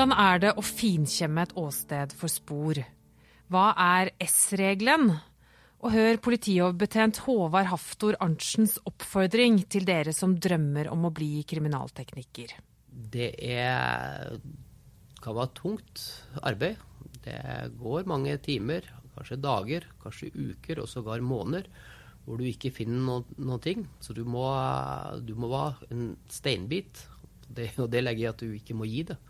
Hvordan er det å finkjemme et åsted for spor? Hva er S-regelen? Og hør politioverbetjent Håvard Haftor Arntzens oppfordring til dere som drømmer om å bli kriminalteknikker. Det er, kan være tungt arbeid. Det går mange timer, kanskje dager, kanskje uker og sågar måneder hvor du ikke finner noe, noen ting. Så du må, du må være en steinbit. Det, og det legger jeg at du ikke må gi det.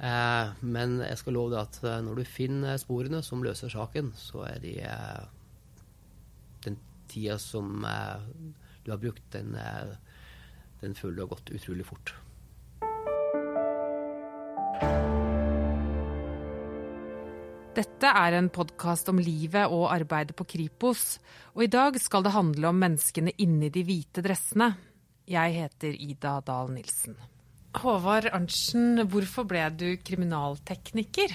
Eh, men jeg skal love deg at eh, når du finner sporene som løser saken, så er de eh, Den tida som du har brukt, den, den føler du har gått utrolig fort. Dette er en podkast om livet og arbeidet på Kripos, og i dag skal det handle om menneskene inni de hvite dressene. Jeg heter Ida Dahl Nilsen. Håvard Arntzen, hvorfor ble du kriminaltekniker?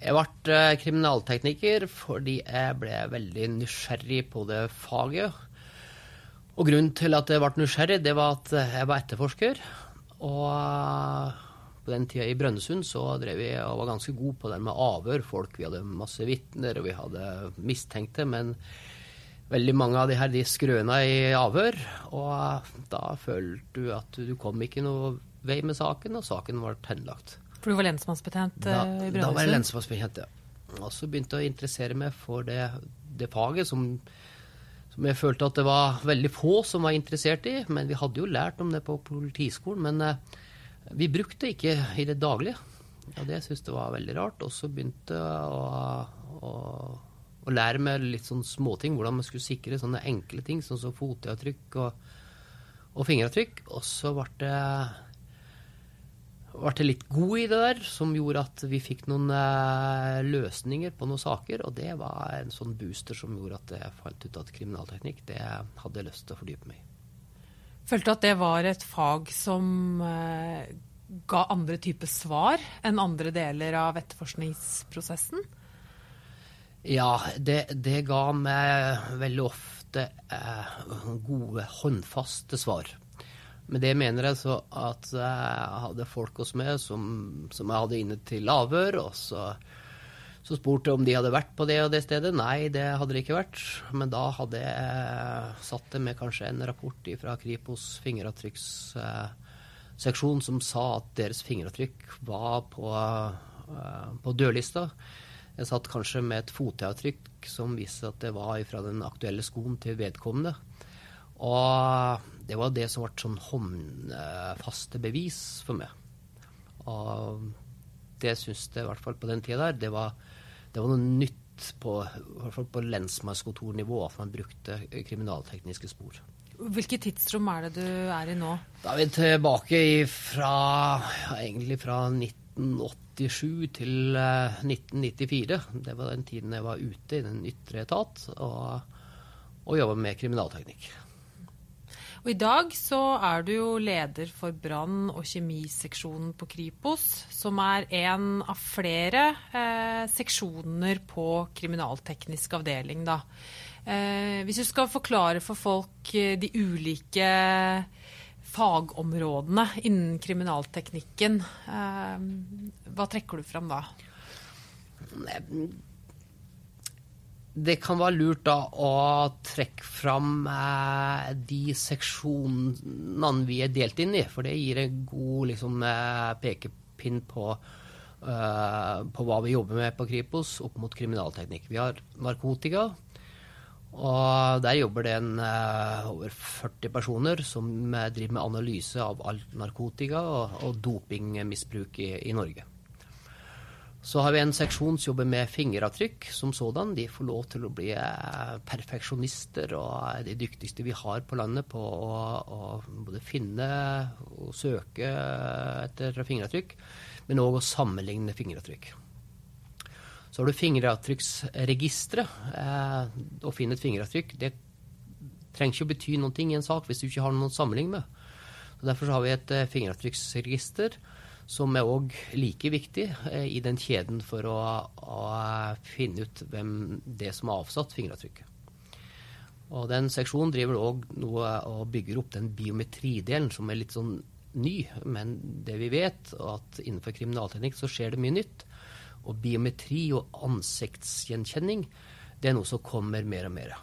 Jeg ble eh, kriminaltekniker fordi jeg ble veldig nysgjerrig på det faget. Og grunnen til at jeg ble nysgjerrig, det var at jeg var etterforsker. Og eh, på den tida i Brønnøysund så drev vi og var ganske gode på det med avhør. Folk, Vi hadde masse vitner, og vi hadde mistenkte. Men veldig mange av de her de skrøna i avhør. Og da følte du at du kom ikke noe vei med saken, og saken ble henlagt. For du var lensmannsbetjent Da, i Brønnøysund? da var jeg lensmannsbetjent, ja. Og så begynte jeg å interessere meg for det, det faget som, som jeg følte at det var veldig få som var interessert i. Men vi hadde jo lært om det på politiskolen. Men eh, vi brukte det ikke i det daglige. Og det syntes jeg var veldig rart. Og så begynte jeg å, å, å lære meg litt sånn småting. Hvordan man skulle sikre sånne enkle ting, sånn som fotavtrykk og, og fingeravtrykk. Og så ble det ble litt god i det der, som gjorde at vi fikk noen eh, løsninger på noen saker. Og det var en sånn booster som gjorde at jeg fant ut at kriminalteknikk, det hadde jeg lyst til å fordype meg i. Følte at det var et fag som eh, ga andre typer svar enn andre deler av etterforskningsprosessen? Ja, det, det ga meg veldig ofte eh, gode, håndfaste svar. Med det mener jeg så at jeg hadde folk hos meg som, som jeg hadde inne til avhør, og så, så spurte jeg om de hadde vært på det og det stedet. Nei, det hadde de ikke vært. Men da hadde jeg satt det med kanskje en rapport fra Kripos fingeravtrykksseksjon som sa at deres fingeravtrykk var på, eh, på dødlista. Jeg satt kanskje med et fotavtrykk som viste at det var fra den aktuelle skoen til vedkommende. Og det var det som ble sånn håndfaste bevis for meg. Og det syns jeg i hvert fall på den tida der, det var, det var noe nytt på, i hvert fall på lensmannskontornivå, at man brukte kriminaltekniske spor. Hvilket tidsrom er det du er i nå? Da er vi tilbake fra, ja, egentlig fra 1987 til eh, 1994. Det var den tiden jeg var ute i den ytre etat og, og jobba med kriminalteknikk. Og I dag så er du jo leder for brann- og kjemiseksjonen på Kripos, som er en av flere eh, seksjoner på kriminalteknisk avdeling. Da. Eh, hvis du skal forklare for folk eh, de ulike fagområdene innen kriminalteknikken, eh, hva trekker du fram da? Det kan være lurt da å trekke fram eh, de seksjonene vi er delt inn i, for det gir en god liksom, eh, pekepinn på, eh, på hva vi jobber med på Kripos opp mot kriminalteknikk. Vi har narkotika, og der jobber det en, uh, over 40 personer som eh, driver med analyse av all narkotika og, og dopingmisbruk i, i Norge. Så har vi en seksjon som jobber med fingeravtrykk som sådan. De får lov til å bli eh, perfeksjonister og er de dyktigste vi har på landet på å, å både finne og søke etter fingeravtrykk, men òg å sammenligne fingeravtrykk. Så har du fingeravtrykksregisteret. Eh, å finne et fingeravtrykk det trenger ikke å bety ting i en sak hvis du ikke har noen å sammenligne med. Så derfor så har vi et eh, fingeravtrykksregister som er òg like viktig eh, i den kjeden for å, å, finne ut hvem det som har avsatt fingeravtrykket. Og den seksjonen driver òg noe og bygger opp den biometridelen som er litt sånn ny, men det vi vet, at innenfor kriminalteknikk så skjer det mye nytt. Og biometri og ansiktsgjenkjenning, det er noe som kommer mer og mer.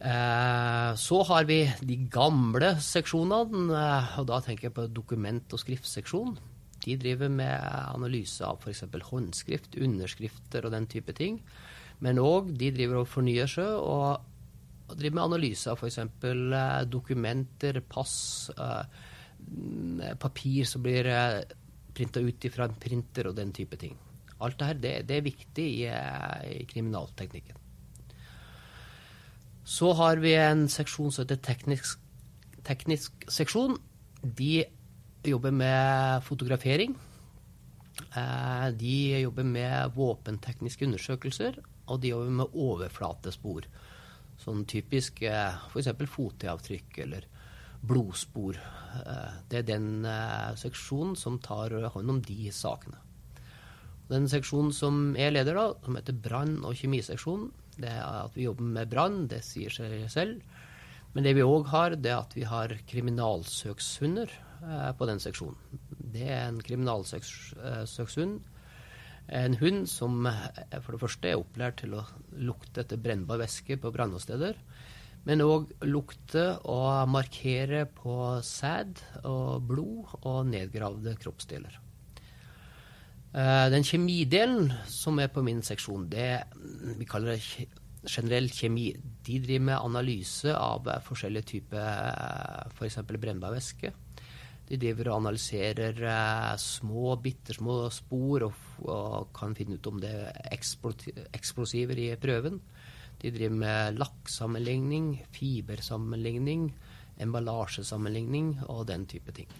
Eh, så har vi de gamle seksjonene, eh, og da tenker jeg på dokument- og skriftseksjon. De driver med analyse av f.eks. håndskrift, underskrifter og den type ting. Men òg de driver og fornyer seg og, driver med analyse av f.eks. Eh, dokumenter, pass, eh, papir som blir printa ut fra en printer og den type ting. Alt dette det, det er viktig i, i kriminalteknikken. Så har vi en seksjon som heter teknisk, teknisk seksjon. De jobber med fotografering. Eh, de jobber med våpentekniske undersøkelser, og de jobber med overflatespor. Sånn typisk eh, f.eks. fotavtrykk eller blodspor. Eh, det er den seksjonen som tar hånd om de sakene. Den seksjonen som er leder, da, som heter brann- og kjemiseksjonen, det er at vi jobber med brann, det sier seg selv. Men det vi òg har, det er at vi har kriminalsøkshunder eh, på den seksjonen. Det er en kriminalsøkshund. En hund som eh, for det første er opplært til å lukte etter brennbar væske på brannåsteder. Men òg lukte og markere på sæd og blod og nedgravde kroppsdeler. Eh, den kjemidelen som er på min seksjon, det vi kaller det generell kjemi. De driver med analyse av forskjellige typer f.eks. For brennbarvæske. De driver og analyserer eh, små, bitte små spor og, og, kan finne ut om det er eksplosiver i prøven. De driver med lakksammenligning, fibersammenligning, emballasjesammenligning og den type ting.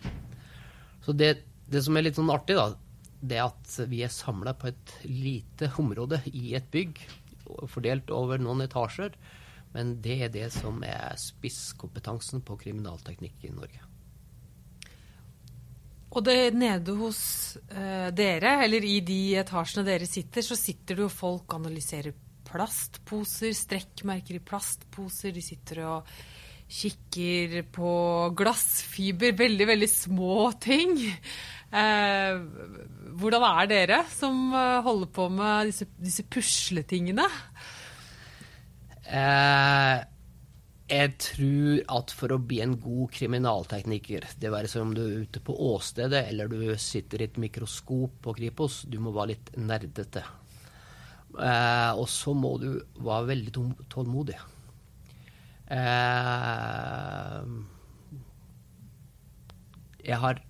Så det, det som er litt sånn artig, da, det at vi er samla på et lite område i et bygg, fordelt over noen etasjer. Men det er det som er spisskompetansen på kriminalteknikk i Norge. Og det nede hos eh, dere, eller i de etasjene dere sitter, så sitter det jo folk analyserer plastposer, strekkmerker i plastposer. De sitter og kikker på glassfiber, veldig, veldig små ting. Eh, hvordan er dere som eh, holder på med disse, disse pusletingene? Eh, jeg tror at for å bli en god kriminaltekniker, det være seg om du er ute på åstedet eller du sitter i et mikroskop på Kripos, du må være litt nerdete. Eh, og så må du være veldig tålmodig. Eh, jeg har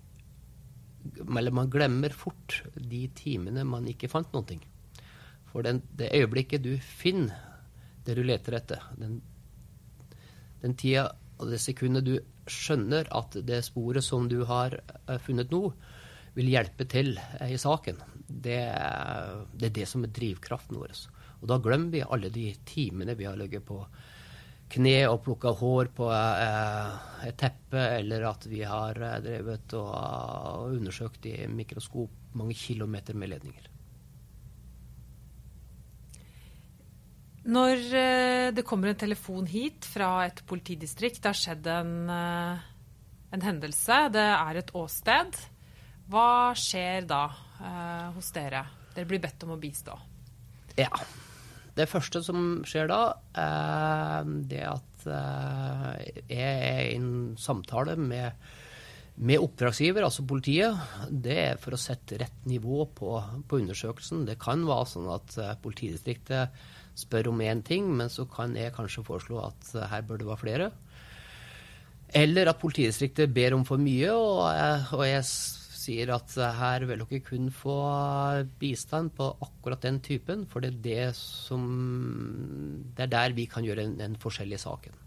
eller man glemmer fort de timene man ikke fant noe. For den, det øyeblikket du finner det du leter etter, den, den tida og det sekundet du skjønner at det sporet som du har eh, funnet nå, vil hjelpe til i saken, det, det er det som er drivkraften vår. Og da glemmer vi alle de timene vi har ligget på kne og plukka hår på eh, et teppe, eller at vi har eh, drevet og, undersøkt i mikroskop mange kilometer med ledninger. Når eh, det kommer en telefon hit fra et politidistrikt, det har skjedd en, en hendelse, det er et åsted, hva skjer da eh, hos dere? Dere blir bedt om å bistå. Ja. Det første som skjer da, er det at eh, jeg er i en samtale med, med, oppdragsgiver, altså politiet. Det er for å sette rett nivå på, på undersøkelsen. Det kan være sånn at eh, politidistriktet spør om én ting, men så kan jeg kanskje foreslå at eh, her bør det være flere. Eller at politidistriktet ber om for mye, og, og jeg sier at her vil dere kun få bistand på akkurat den typen, for det er det som Det er der vi kan gjøre en, en forskjell i saken.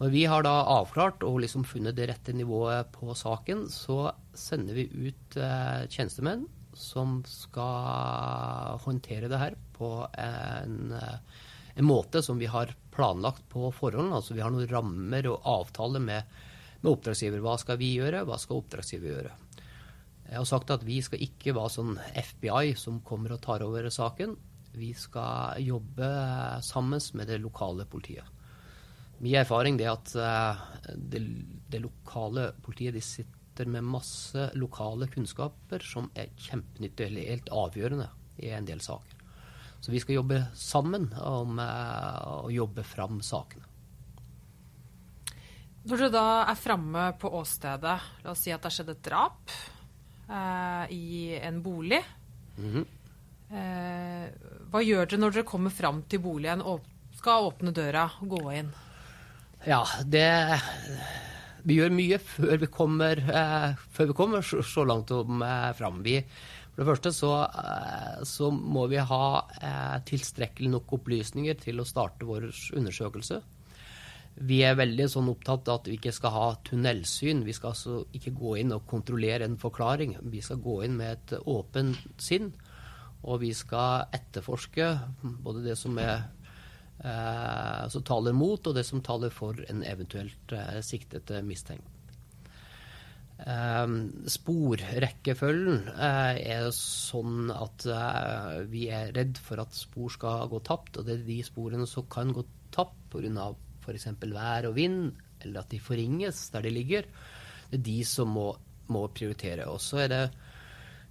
Når vi har da avklart og liksom funnet det rette nivået på saken, så sender vi ut eh, tjenestemenn som skal håndtere det her på en, en, måte som vi har planlagt på forhånd. Altså vi har noen rammer og avtaler med, med oppdragsgiver. Hva skal vi gjøre, hva skal oppdragsgiver gjøre? Jeg har sagt at vi skal ikke være sånn FBI som kommer og tar over saken. Vi skal jobbe sammen med det lokale politiet. Min erfaring er at det, det, lokale politiet de sitter med masse lokale kunnskaper som er kjempenyttige eller helt avgjørende i en del saker. Så vi skal jobbe sammen om å jobbe fram sakene. Når du da er framme på åstedet, la oss si at det har skjedd et drap eh, i en bolig. Mm -hmm. uh, hva gjør dere når dere kommer fram til boligen og skal åpne døra og gå inn? Ja, det Vi gjør mye før vi kommer, uh, før vi kommer så, så langt om, fram. Vi, for det første så, så må vi ha tilstrekkelig nok opplysninger til å starte vår undersøkelse. Vi er veldig sånn opptatt av at vi ikke skal ha tunnelsyn. Vi skal altså ikke gå inn og kontrollere en forklaring. Vi skal gå inn med et åpent sinn. Og vi skal etterforske både det som, er, eh, som taler mot, og det som taler for en eventuelt eh, siktet mistenkt. Eh, sporrekkefølgen eh, er sånn at eh, vi er redd for at spor skal gå tapt. Og det er de sporene som kan gå tapt pga f.eks. vær og vind, eller at de forringes der de ligger, det er de som må, må prioritere. Og så er det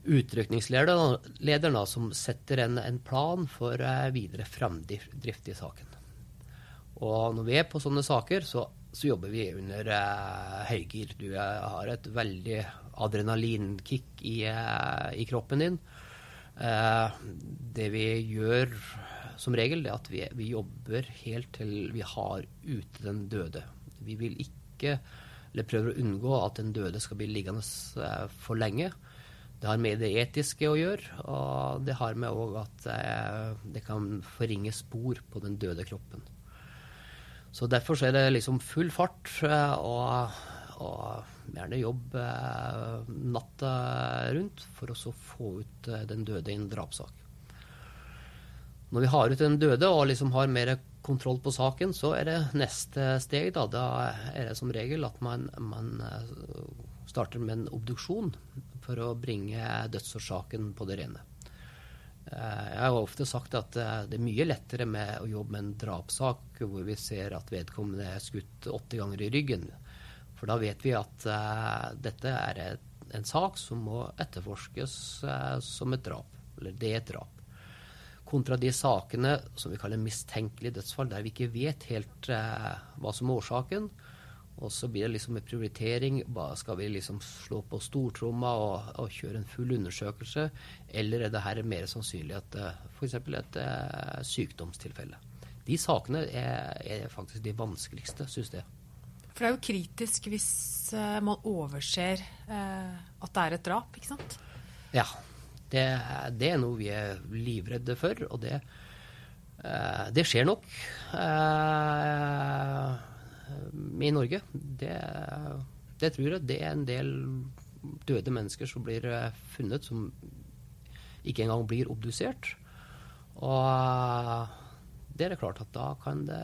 utrykningslederne som setter en, en plan for uh, videre framdrift i saken. Og når vi er på sånne saker, så, så jobber vi under eh, høygir. Du uh, har et veldig adrenalinkick i, i kroppen din. det vi gjør som regel det at vi, vi, jobber helt til vi har ute den døde. Vi vil ikke, eller prøver å unngå at den døde skal bli liggende eh, for lenge. Det har med det etiske å gjøre, og det har med òg at eh, det kan forringe spor på den døde kroppen. Så derfor så er det liksom full fart eh, og, og gjerne jobb natta rundt for å få ut den døde i en drapssak. Når vi har ut den døde og liksom har mer kontroll på saken, så er det neste steg. Da, da er det som regel at man, man eh, starter med en obduksjon for å bringe dødsårsaken på det rene. Eh, jeg har ofte sagt at eh, det er mye lettere med å jobbe med en drapssak hvor vi ser at vedkommende er skutt åtte ganger i ryggen. For da vet vi at dette er en sak som må etterforskes som et drap. Eller det er et drap kontra de sakene som vi kaller mistenkelige dødsfall, der vi ikke vet helt eh, hva som er årsaken. Og så blir det liksom en prioritering. Skal vi liksom slå på stortromma og, og, kjøre en full undersøkelse, eller er det her mer sannsynlig at eh, f.eks. et eh, sykdomstilfelle? De sakene er, er, faktisk de vanskeligste, syns jeg. For det er jo kritisk hvis uh, man overser eh, at det er et drap, ikke sant? Ja. Det, det, er noe vi er livredde for, og det, eh, det skjer nok eh, i Norge. Det, det, tror jeg det er en del døde mennesker som blir eh, funnet, som ikke engang blir obdusert. Og det er det klart at da kan det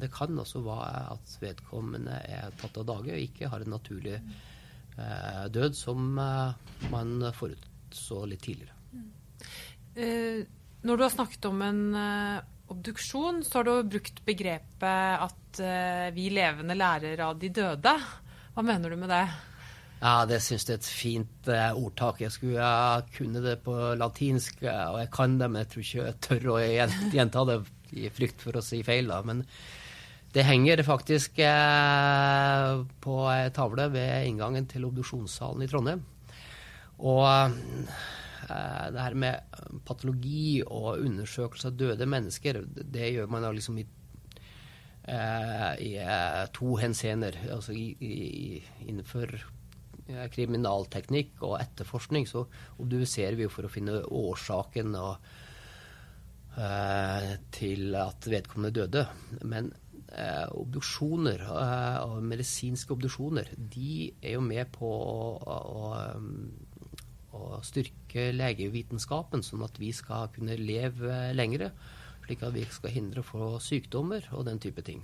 Det kan også være at vedkommende er tatt av dage og ikke har en naturlig død som man forut så litt tidligere. Uh, når du har snakket om en uh, obduksjon, så har du brukt begrepet at uh, vi levende lærer av de døde. Hva mener du med det? Ja, Det syns jeg er et fint ordtak. Jeg skulle kunne det på latinsk, og jeg kan det, men jeg tror ikke jeg tør å gjenta det i frykt for å si feil. da, men det henger faktisk på ei tavle ved inngangen til obduksjonssalen i Trondheim. Og eh, det her med patologi og undersøkelse av døde mennesker, det gjør man da liksom i, eh, i eh, to henseender. Altså i, i, innenfor kriminalteknikk og etterforskning så obduserer vi jo for å finne årsaken og, til at vedkommende døde. Men obduksjoner og medisinske obduksjoner, de er jo med på å, å, å styrke legevitenskapen, sånn at vi skal kunne leve lengre. Slik at vi skal hindre å få sykdommer og den type ting.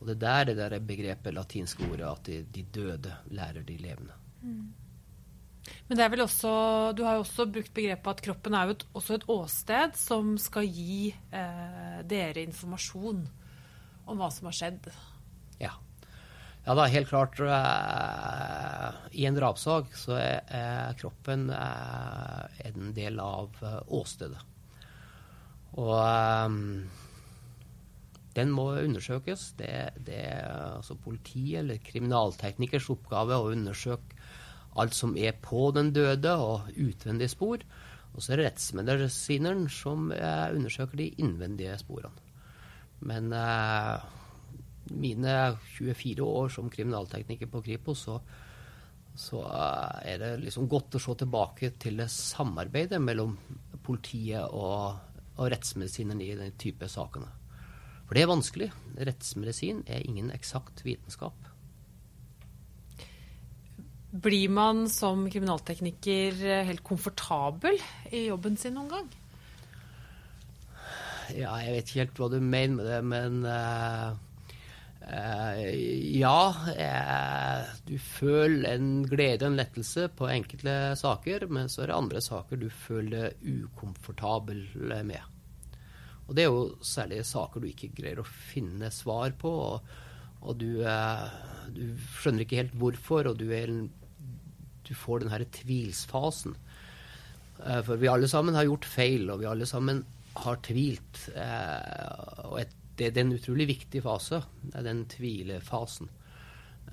Og det er der det der begrepet latinske ordet at de, de døde lærer de levende. Mm. Men det er vel også, du har jo også brukt begrepet at kroppen er jo et, også et åsted som skal gi eh, dere informasjon om hva som har skjedd. Ja. Ja, er helt klart I en drapssak så er, kroppen eh, en del av eh, åstedet. Og eh, den må undersøkes. Det, det er altså politi- eller kriminalteknikers oppgave å undersøke alt som er på den døde, og utvendige spor. Og så er det rettsmedisineren som undersøker de innvendige sporene. Men mine 24 år som kriminaltekniker på Kripos, så, så er det liksom godt å se tilbake til det samarbeidet mellom politiet og, og rettsmedisineren i den type sakene. For det er vanskelig. Rettsmedisin er ingen eksakt vitenskap. Blir man som kriminaltekniker helt komfortabel i jobben sin noen gang? Ja, jeg vet ikke helt hva du mener med det, men uh, ja. Uh, du føler en glede og en lettelse på enkelte saker, men så er det andre saker du føler deg ukomfortabel med. Og det er jo særlig saker du ikke greier å finne svar på, og, og du, du, skjønner ikke helt hvorfor, og du, er, du får den her tvilsfasen. For vi alle sammen har gjort feil, og vi alle sammen har tvilt. og et, det, det, er en utrolig viktig fase, den tvilefasen.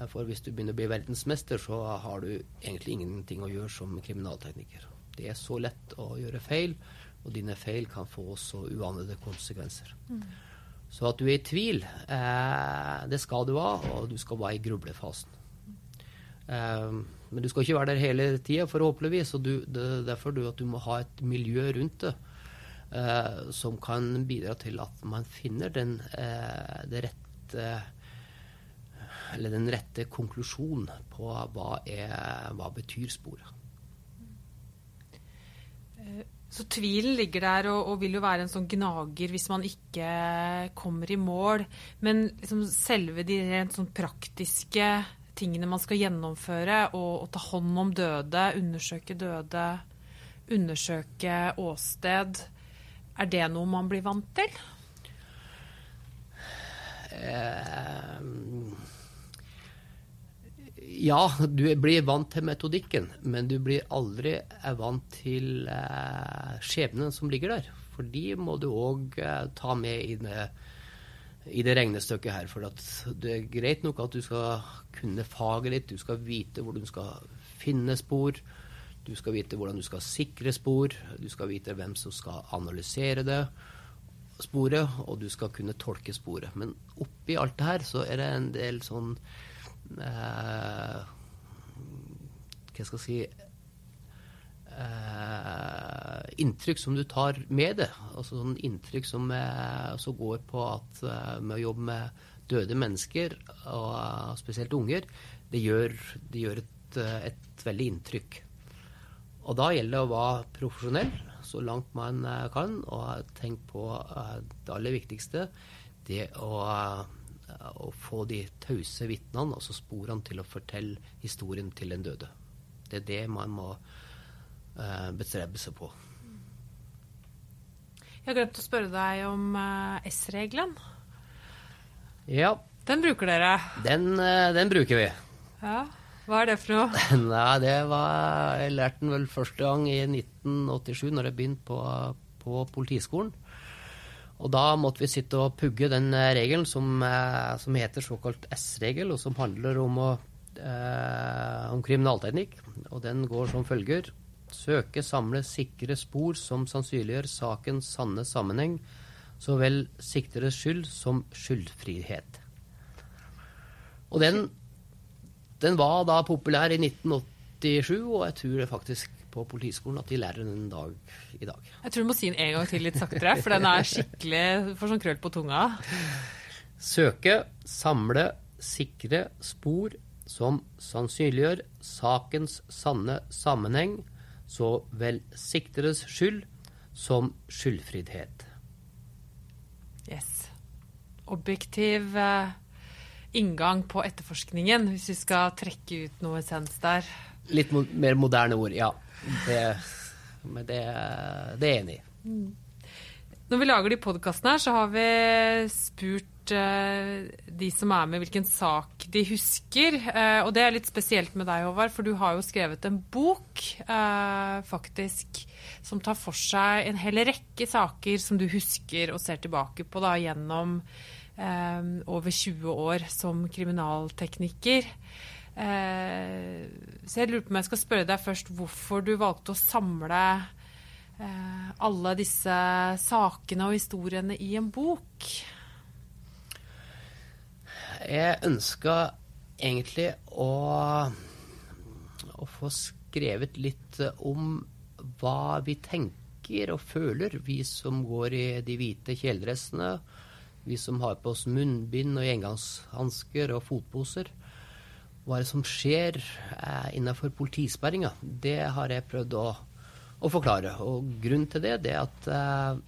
For hvis du begynner å bli verdensmester, så har du egentlig ingenting å gjøre som kriminaltekniker. Det er så lett å gjøre feil og dine feil kan få så uanede konsekvenser. Mm. Så at du er i tvil, eh, det skal du ha, og du skal være i grublefasen. Eh, men du skal ikke være der hele tida, forhåpentligvis. og du, det er derfor du, at du må ha et miljø rundt det eh, som kan bidra til at man finner den, eh, rette den rette konklusjonen på hva, er, hva betyr sporet. Så tvilen ligger der og, og, vil jo være en sånn gnager hvis man ikke kommer i mål. Men liksom selve de rent sånn praktiske tingene man skal gjennomføre, og, og, ta hånd om døde, undersøke døde, undersøke åsted, er det noe man blir vant til? Eh, ja, du blir vant til metodikken, men du blir aldri vant til eh, skjebnen som ligger der. For de må du òg eh, ta med i det, i det, regnestykket her. For det er greit nok at du skal kunne faget ditt, du skal vite hvor du skal finne spor. Du skal vite hvordan du skal sikre spor, du skal vite hvem som skal analysere det sporet, og du skal kunne tolke sporet. Men oppi alt det her så er det en del sånn eh, Hva skal jeg si eh, Inntrykk som du tar med det. Altså sånn inntrykk som, eh, går på at eh, med å jobbe med døde mennesker, og eh, spesielt unger, det gjør, det gjør et, eh, et veldig inntrykk. Og da gjelder det å være profesjonell så langt man kan, og tenk på det aller viktigste. Det å å få de tause vitnene, altså sporene, til å fortelle historien til den døde. Det er det man må bestrebe seg på. Jeg har glemt å spørre deg om S-regelen. Ja. Den bruker dere? Den, den, bruker vi. Ja. Hva er det for noe? Nei, det var, Jeg lærte den vel første gang i 1987, når jeg begynte på, på Politiskolen. Og da måtte vi sitte og pugge den eh, regelen som, eh, som heter såkalt S-regel, og som handler om, å, eh, om kriminalteknikk. Og den går som følger. Søke, samle, sikre spor som sannsynliggjør sakens sanne sammenheng, så vel sikteres skyld som skyldfrihet. Og den, den var da populær i 1987, og jeg tror det faktisk på Politiskolen at de lærer den en dag i dag. Jeg tror du må si den en gang til litt saktere, for den er skikkelig for sånn krøll på tunga. Søke, samle, sikre spor som sannsynliggjør sakens sanne sammenheng, så vel sikteres skyld som skyldfrihet. Yes. Objektiv uh, inngang på etterforskningen, hvis vi skal trekke ut noe essens der. Litt mo mer moderne ord, ja. Det, men det, det er jeg enig i. Mm. Når vi lager de podkastene her, så har vi spurt uh, de som er med, hvilken sak de husker. Uh, og det er litt spesielt med deg, Håvard, for du har jo skrevet en bok uh, faktisk som tar for seg en hel rekke saker som du husker og ser tilbake på da, gjennom over 20 år som kriminaltekniker. så jeg lurer på om jeg skal spørre deg først hvorfor du valgte å samle Eh, alle disse sakene og historiene i en bok? Jeg ønska egentlig å, å, få skrevet litt om hva vi tenker og føler, vi som går i de hvite kjeledressene, vi som har på oss munnbind og engangshansker og fotposer. Hva er det som skjer eh, innenfor politisperringa? Det har jeg prøvd å å forklare. Og grunnen til det, det er at eh,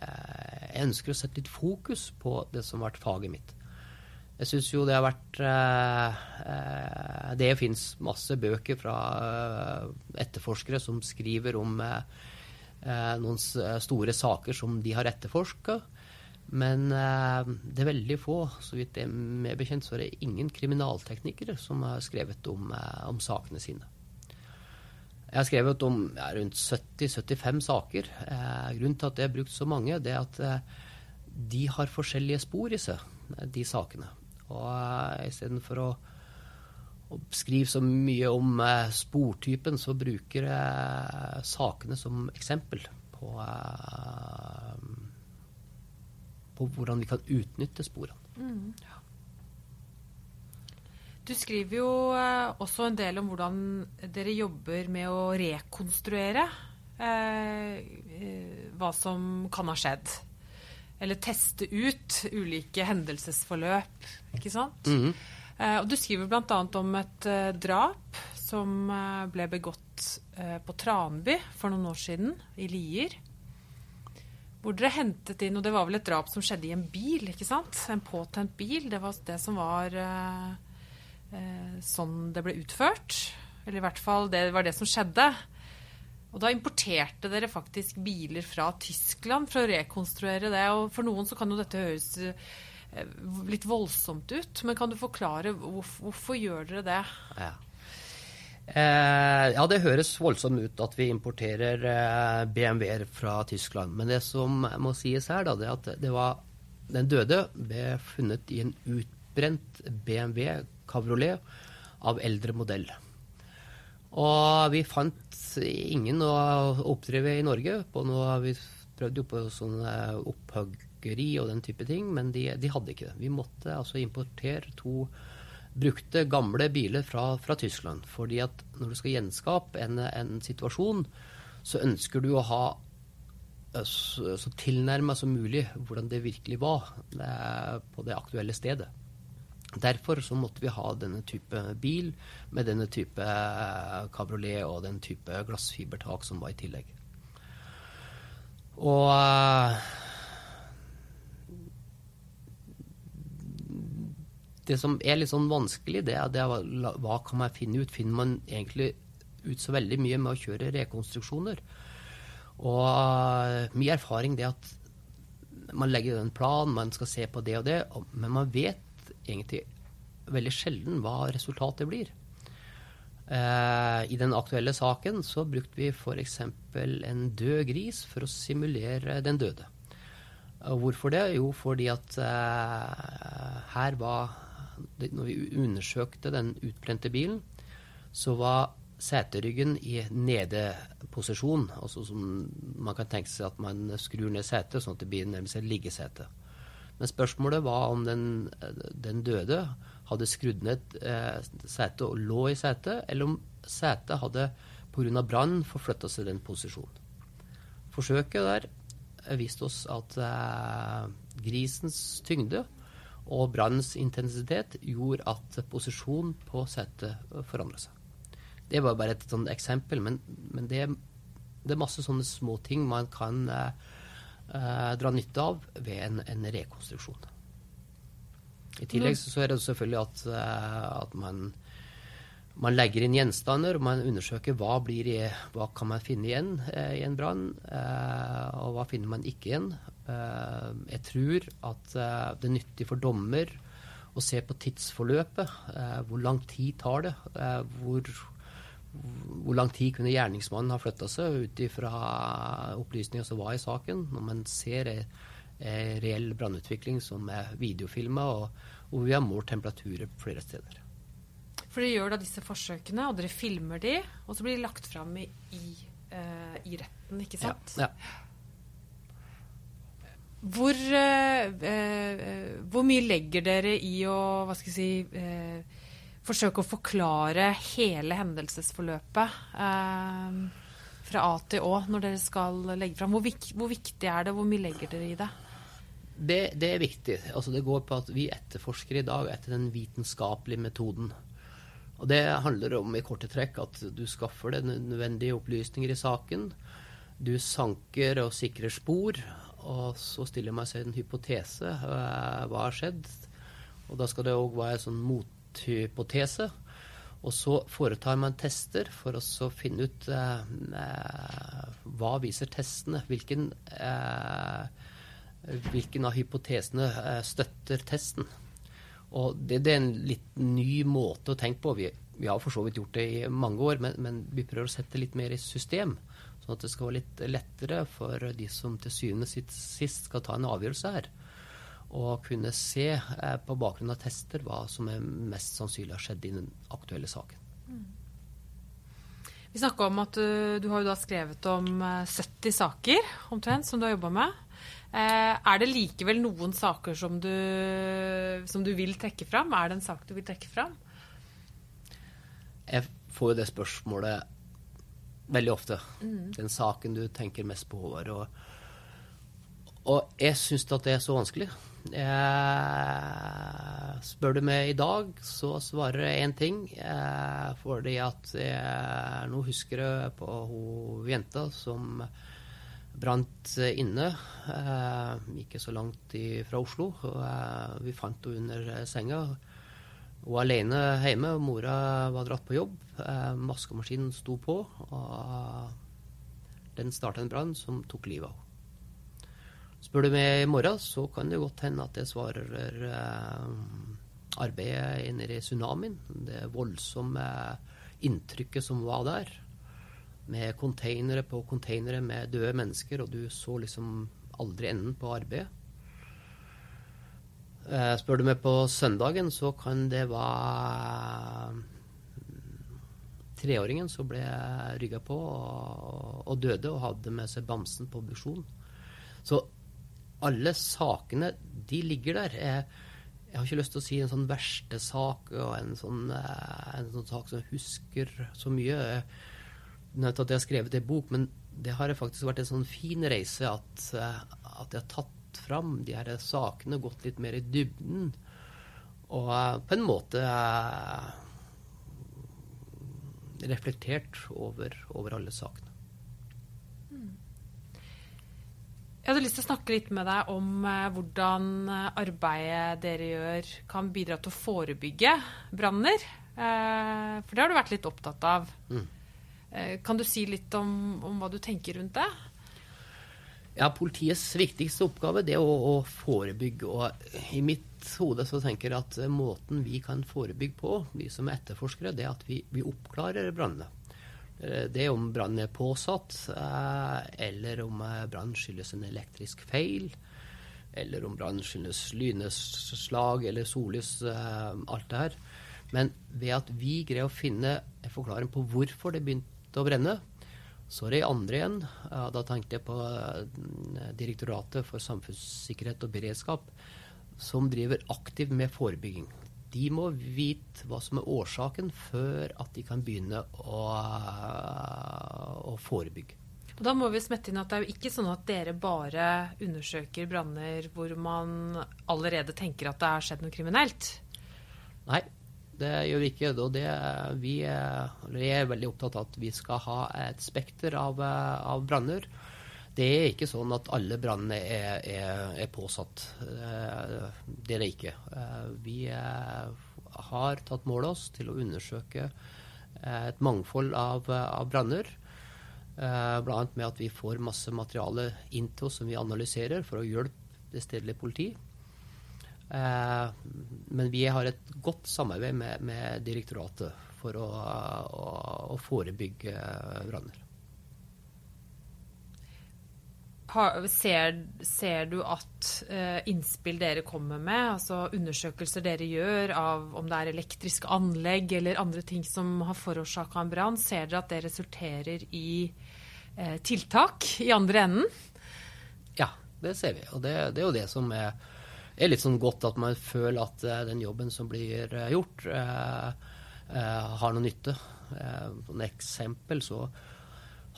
jeg ønsker å sette litt fokus på det som har vært faget mitt. Jeg syns jo det har vært eh, eh Det fins masse bøker fra eh, etterforskere som skriver om eh, eh, noen store saker som de har etterforska. Men det er veldig få, så vidt jeg er bekjent, så er det ingen kriminalteknikere som har skrevet om, om sakene sine. Jeg har skrevet om ja, rundt 70-75 saker. Eh, grunnen til at jeg har brukt så mange, det er at eh, de har forskjellige spor i seg, de sakene. Og eh, istedenfor å, å skrive så mye om eh, sportypen, så bruker jeg sakene som eksempel på, eh, på hvordan vi kan utnytte sporene. Mm, ja. Du skriver jo eh, også en del om hvordan dere jobber med å rekonstruere eh, eh, hva som kan ha skjedd. Eller teste ut ulike hendelsesforløp, ikke sant? Mm eh, og du skriver bl.a. om et eh, drap som eh, ble begått på Tranby for noen år siden, i Lier. Hvor dere hentet inn Og det var vel et drap som skjedde i en bil, ikke sant? En påtent bil. Det var det som var eh, sånn det ble utført. Eller i hvert fall det var det som skjedde. Og da importerte dere faktisk biler fra Tyskland for å rekonstruere det. Og for noen så kan jo dette høres eh, litt voldsomt ut, men kan du forklare hvorfor, hvorfor gjør dere det? Ja. Eh, ja, det høres voldsomt ut at vi importerer eh, BMW-er fra Tyskland. Men det som må sies her, da, det er at det var, den døde ble funnet i en utbrent BMW-kavrolet av eldre modell. Og vi fant ingen å oppdrive i Norge. på noe, Vi prøvde jo på sånne opphuggeri og den type ting, men de, de, hadde ikke det. Vi måtte altså importere to brukte, gamle biler fra, fra Tyskland. fordi at når du skal gjenskape en, en situasjon, så ønsker du å ha eh, så, så tilnærma som mulig hvordan det virkelig var det, på det aktuelle stedet. Derfor så måtte vi ha denne type bil med denne type eh, kabriolet og den type glassfibertak som var i tillegg. Og det som er litt sånn vanskelig, det er, det hva kan man finne ut? Finner man egentlig ut så veldig mye med å kjøre rekonstruksjoner? Og mye erfaring det at man legger en plan, man skal se på det og det, men man vet egentlig veldig sjelden hva resultatet blir. Eh, I den aktuelle saken så brukte vi f.eks. en død gris for å simulere den døde. Hvorfor det? Jo, fordi at eh, her var Når vi undersøkte den utbrente bilen, så var seteryggen i nedeposisjon. Altså som man kan tenke seg at man skrur ned setet, sånn at blir nærmest et liggesete. Men spørsmålet var om den, den døde hadde skrudd ned eh, setet og lå i setet, eller om setet hadde pga. brann forflytta seg i den posisjonen. Forsøket der viste oss at eh, grisens tyngde og brannens intensitet gjorde at posisjonen på setet forandra seg. Det var bare et sånt eksempel, men, men det, det, er masse sånne små ting man kan eh, eh, dra nytte av ved en, en, rekonstruksjon. I tillegg så er det selvfølgelig at, eh, at man Man legger inn gjenstander, og man undersøker hva, blir hva kan man finne igjen eh, i en brann, eh, og hva finner man ikke igjen. Eh, jeg tror at eh, det er nyttig for dommer å se på tidsforløpet. Eh, hvor lang tid tar det? Eh, hvor, hvor lang tid kunne gjerningsmannen ha flytta seg ut ifra opplysninger som var i saken, når man ser ei reell brannutvikling som er videofilma, og hvor vi har målt temperaturer flere steder. For dere gjør da disse forsøkene, og dere filmer de, og så blir de lagt fram i, i, uh, i retten, ikke sant? Ja, ja. Hvor, uh, uh, hvor, mye legger dere i å hva skal jeg si, forsøke å forklare hele hendelsesforløpet fra A til Å når dere skal legge fram? Hvor, vik hvor viktig er det? Hvor mye legger dere i det? Det, det er viktig. Altså, det går på at vi etterforsker i dag etter den vitenskapelige metoden. Og Det handler om i korte trekk at du skaffer deg nødvendige opplysninger i saken. Du sanker og sikrer spor, og så stiller man seg en hypotese. Hva har skjedd? Og Da skal det òg være en sånn mothypotese. Og så foretar man tester for å finne ut eh, hva viser testene. Hvilken, eh, hvilken av hypotesene eh, støtter testen. Og det, det, er en litt ny måte å tenke på. Vi, vi har for så vidt gjort det i mange år, men, men, vi prøver å sette litt mer i system. Sånn at det skal være litt lettere for de som til syvende og sist skal ta en avgjørelse her. Og kunne se eh, på bakgrunn av tester hva som er mest sannsynlig har skjedd i den aktuelle saken. Mm. Vi snakka om at du, du har skrevet om 70 eh, saker omtrent som du har jobba med. Eh, er det likevel noen saker som du, som du vil trekke fram? Er det en sak du vil trekke fram? Jeg får jo det spørsmålet veldig ofte. Mm. Den saken du tenker mest på. Over, og, og jeg syns at det er så vanskelig. Jeg, spør du meg i dag, så svarer jeg én ting. Eh, fordi at jeg nå husker jeg på hun jenta som brant inne. Eh, ikke så langt fra Oslo. Eh, vi fant henne under senga. Hun var alene hjemme, og mora var dratt på jobb. Eh, Maskemaskinen sto på, og den starta en brann som tok livet av henne. Spør du meg i morgen, så kan det godt hende at jeg svarer arbeidet nede i tsunamien. Det voldsomme inntrykket som var der med konteinere på konteinere med døde mennesker, og du så liksom aldri enden på arbeidet. Eh, spør du meg på søndagen, så kan det være treåringen som ble rygga på og, og, døde og hadde med seg bamsen på obduksjon. Så alle sakene, de ligger der. Jeg, jeg, har ikke lyst til å si en sånn verste sak og en sånn, eh, en sånn sak som jeg husker så mye nevnt at jeg har skrevet en bok, men det har faktisk vært en sånn fin reise at, eh, at jeg har tatt fram de her sakene, gått litt mer i dybden. Og uh, på en måte uh, reflektert over, over, alle sakene. Jeg hadde lyst til å snakke litt med deg om hvordan arbeidet dere gjør kan bidra til å forebygge branner. for det har du vært litt opptatt av. Mm. Eh, kan du si litt om, om, hva du tenker rundt det? Ja, Politiets viktigste oppgave det er å, å forebygge. og I mitt hode så tenker jeg at måten vi kan forebygge på, vi som er etterforskere, det er at vi, vi oppklarer brannene. Eh, det er om brannen er påsatt, eh, eller om brannen skyldes en elektrisk feil, eller om brannen skyldes lynnedslag eller sollys, alt det her. Men ved at vi greier å finne en forklaring på hvorfor det begynte å brenne. Så er det andre igjen. Da tenkte jeg på eh, Direktoratet for samfunnssikkerhet og beredskap, som driver aktivt med forebygging. De må vite hva som er årsaken, før at de kan begynne å, å forebygge. Og da må vi smette inn at det er jo ikke sånn at dere bare undersøker branner hvor man allerede tenker at det har skjedd noe kriminelt? Nei, det gjør vi ikke. Og det, vi er veldig opptatt av at vi skal ha et spekter av, av branner. Det er ikke sånn at alle brannene er, er, er, påsatt. Det er det ikke. Vi har tatt mål av oss til å undersøke et mangfold av, av branner. Bl.a. med at vi får masse materiale inn til oss som vi analyserer for å hjelpe det stedlige politi. Men vi har et godt samarbeid med, med direktoratet for å, å, å forebygge branner. Ser, ser, du at uh, innspill dere kommer med, altså undersøkelser dere gjør av om det er elektriske anlegg eller andre ting som har forårsaka en brann, ser dere at det resulterer i tiltak i andre enden? Ja, det ser vi. Og det, det er jo det som er, er, litt sånn godt, at man føler at uh, den jobben som blir gjort, har noe nytte. Som et eksempel så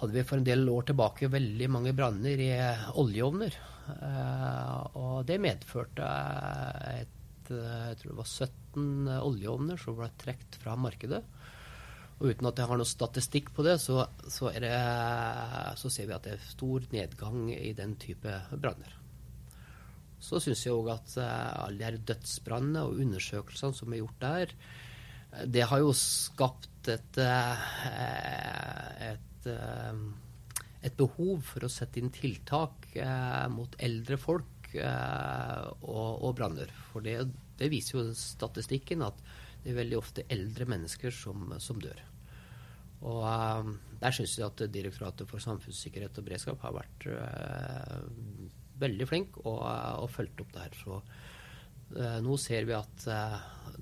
hadde vi for en del år tilbake veldig mange branner i oljeovner. Eh, og det medførte et, jeg tror det var 17 oljeovner som ble trukket fra markedet. Og uten at jeg har noe statistikk på det, så, så, det, så ser vi at det er stor nedgang i den type branner. Så syns jeg òg at uh, alle de her dødsbrannene og undersøkelsene som er gjort der, det har jo skapt et, uh, et et, eh, behov for å sette inn tiltak eh, mot eldre folk eh, og, og branner. For det, det, viser jo statistikken at det er veldig ofte eldre mennesker som, som dør. Og der syns jeg at Direktoratet for samfunnssikkerhet og beredskap har vært veldig flink og, og fulgte opp det her. Så eh, nå ser vi at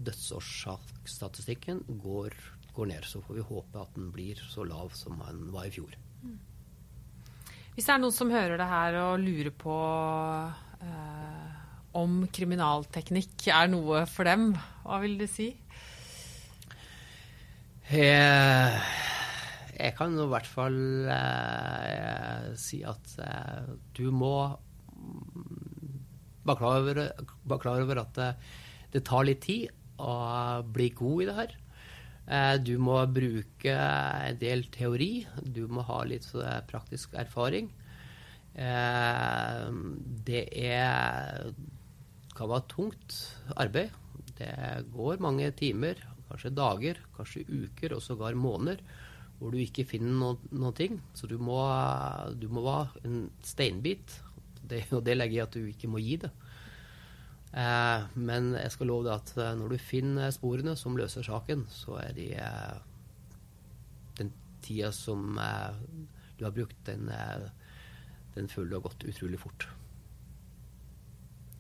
dødsårsaksstatistikken går går ned. Så får vi håpe at den blir så lav som den var i fjor. Mm. Hvis det er noen som hører det her og lurer på eh, om kriminalteknikk er noe for dem, hva vil du si? Jeg, jeg kan i hvert fall eh, si at eh, du må være klar over, var klar over at det, det tar litt tid å bli god i det her. Eh, du må bruke en del teori. Du må ha litt praktisk erfaring. Eh, det er, kan være tungt arbeid. Det går mange timer, kanskje dager, kanskje uker og sågar måneder hvor du ikke finner no noen ting. Så du må, du må være en steinbit. Det, og det legger jeg at du ikke må gi det. Eh, men jeg skal love deg at eh, når du finner sporene som løser saken, så er de eh, Den tida som du har brukt, den, den føler du har gått utrolig fort.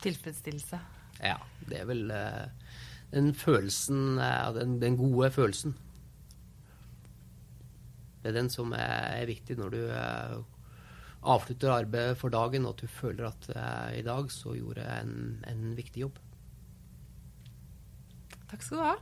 Tilfredsstillelse? Ja. Det er vel den følelsen, den, den gode følelsen. Det er den som er viktig når du avslutter arbeidet for dagen, og at du føler at uh, i dag så gjorde jeg en, en viktig jobb. Takk skal du ha.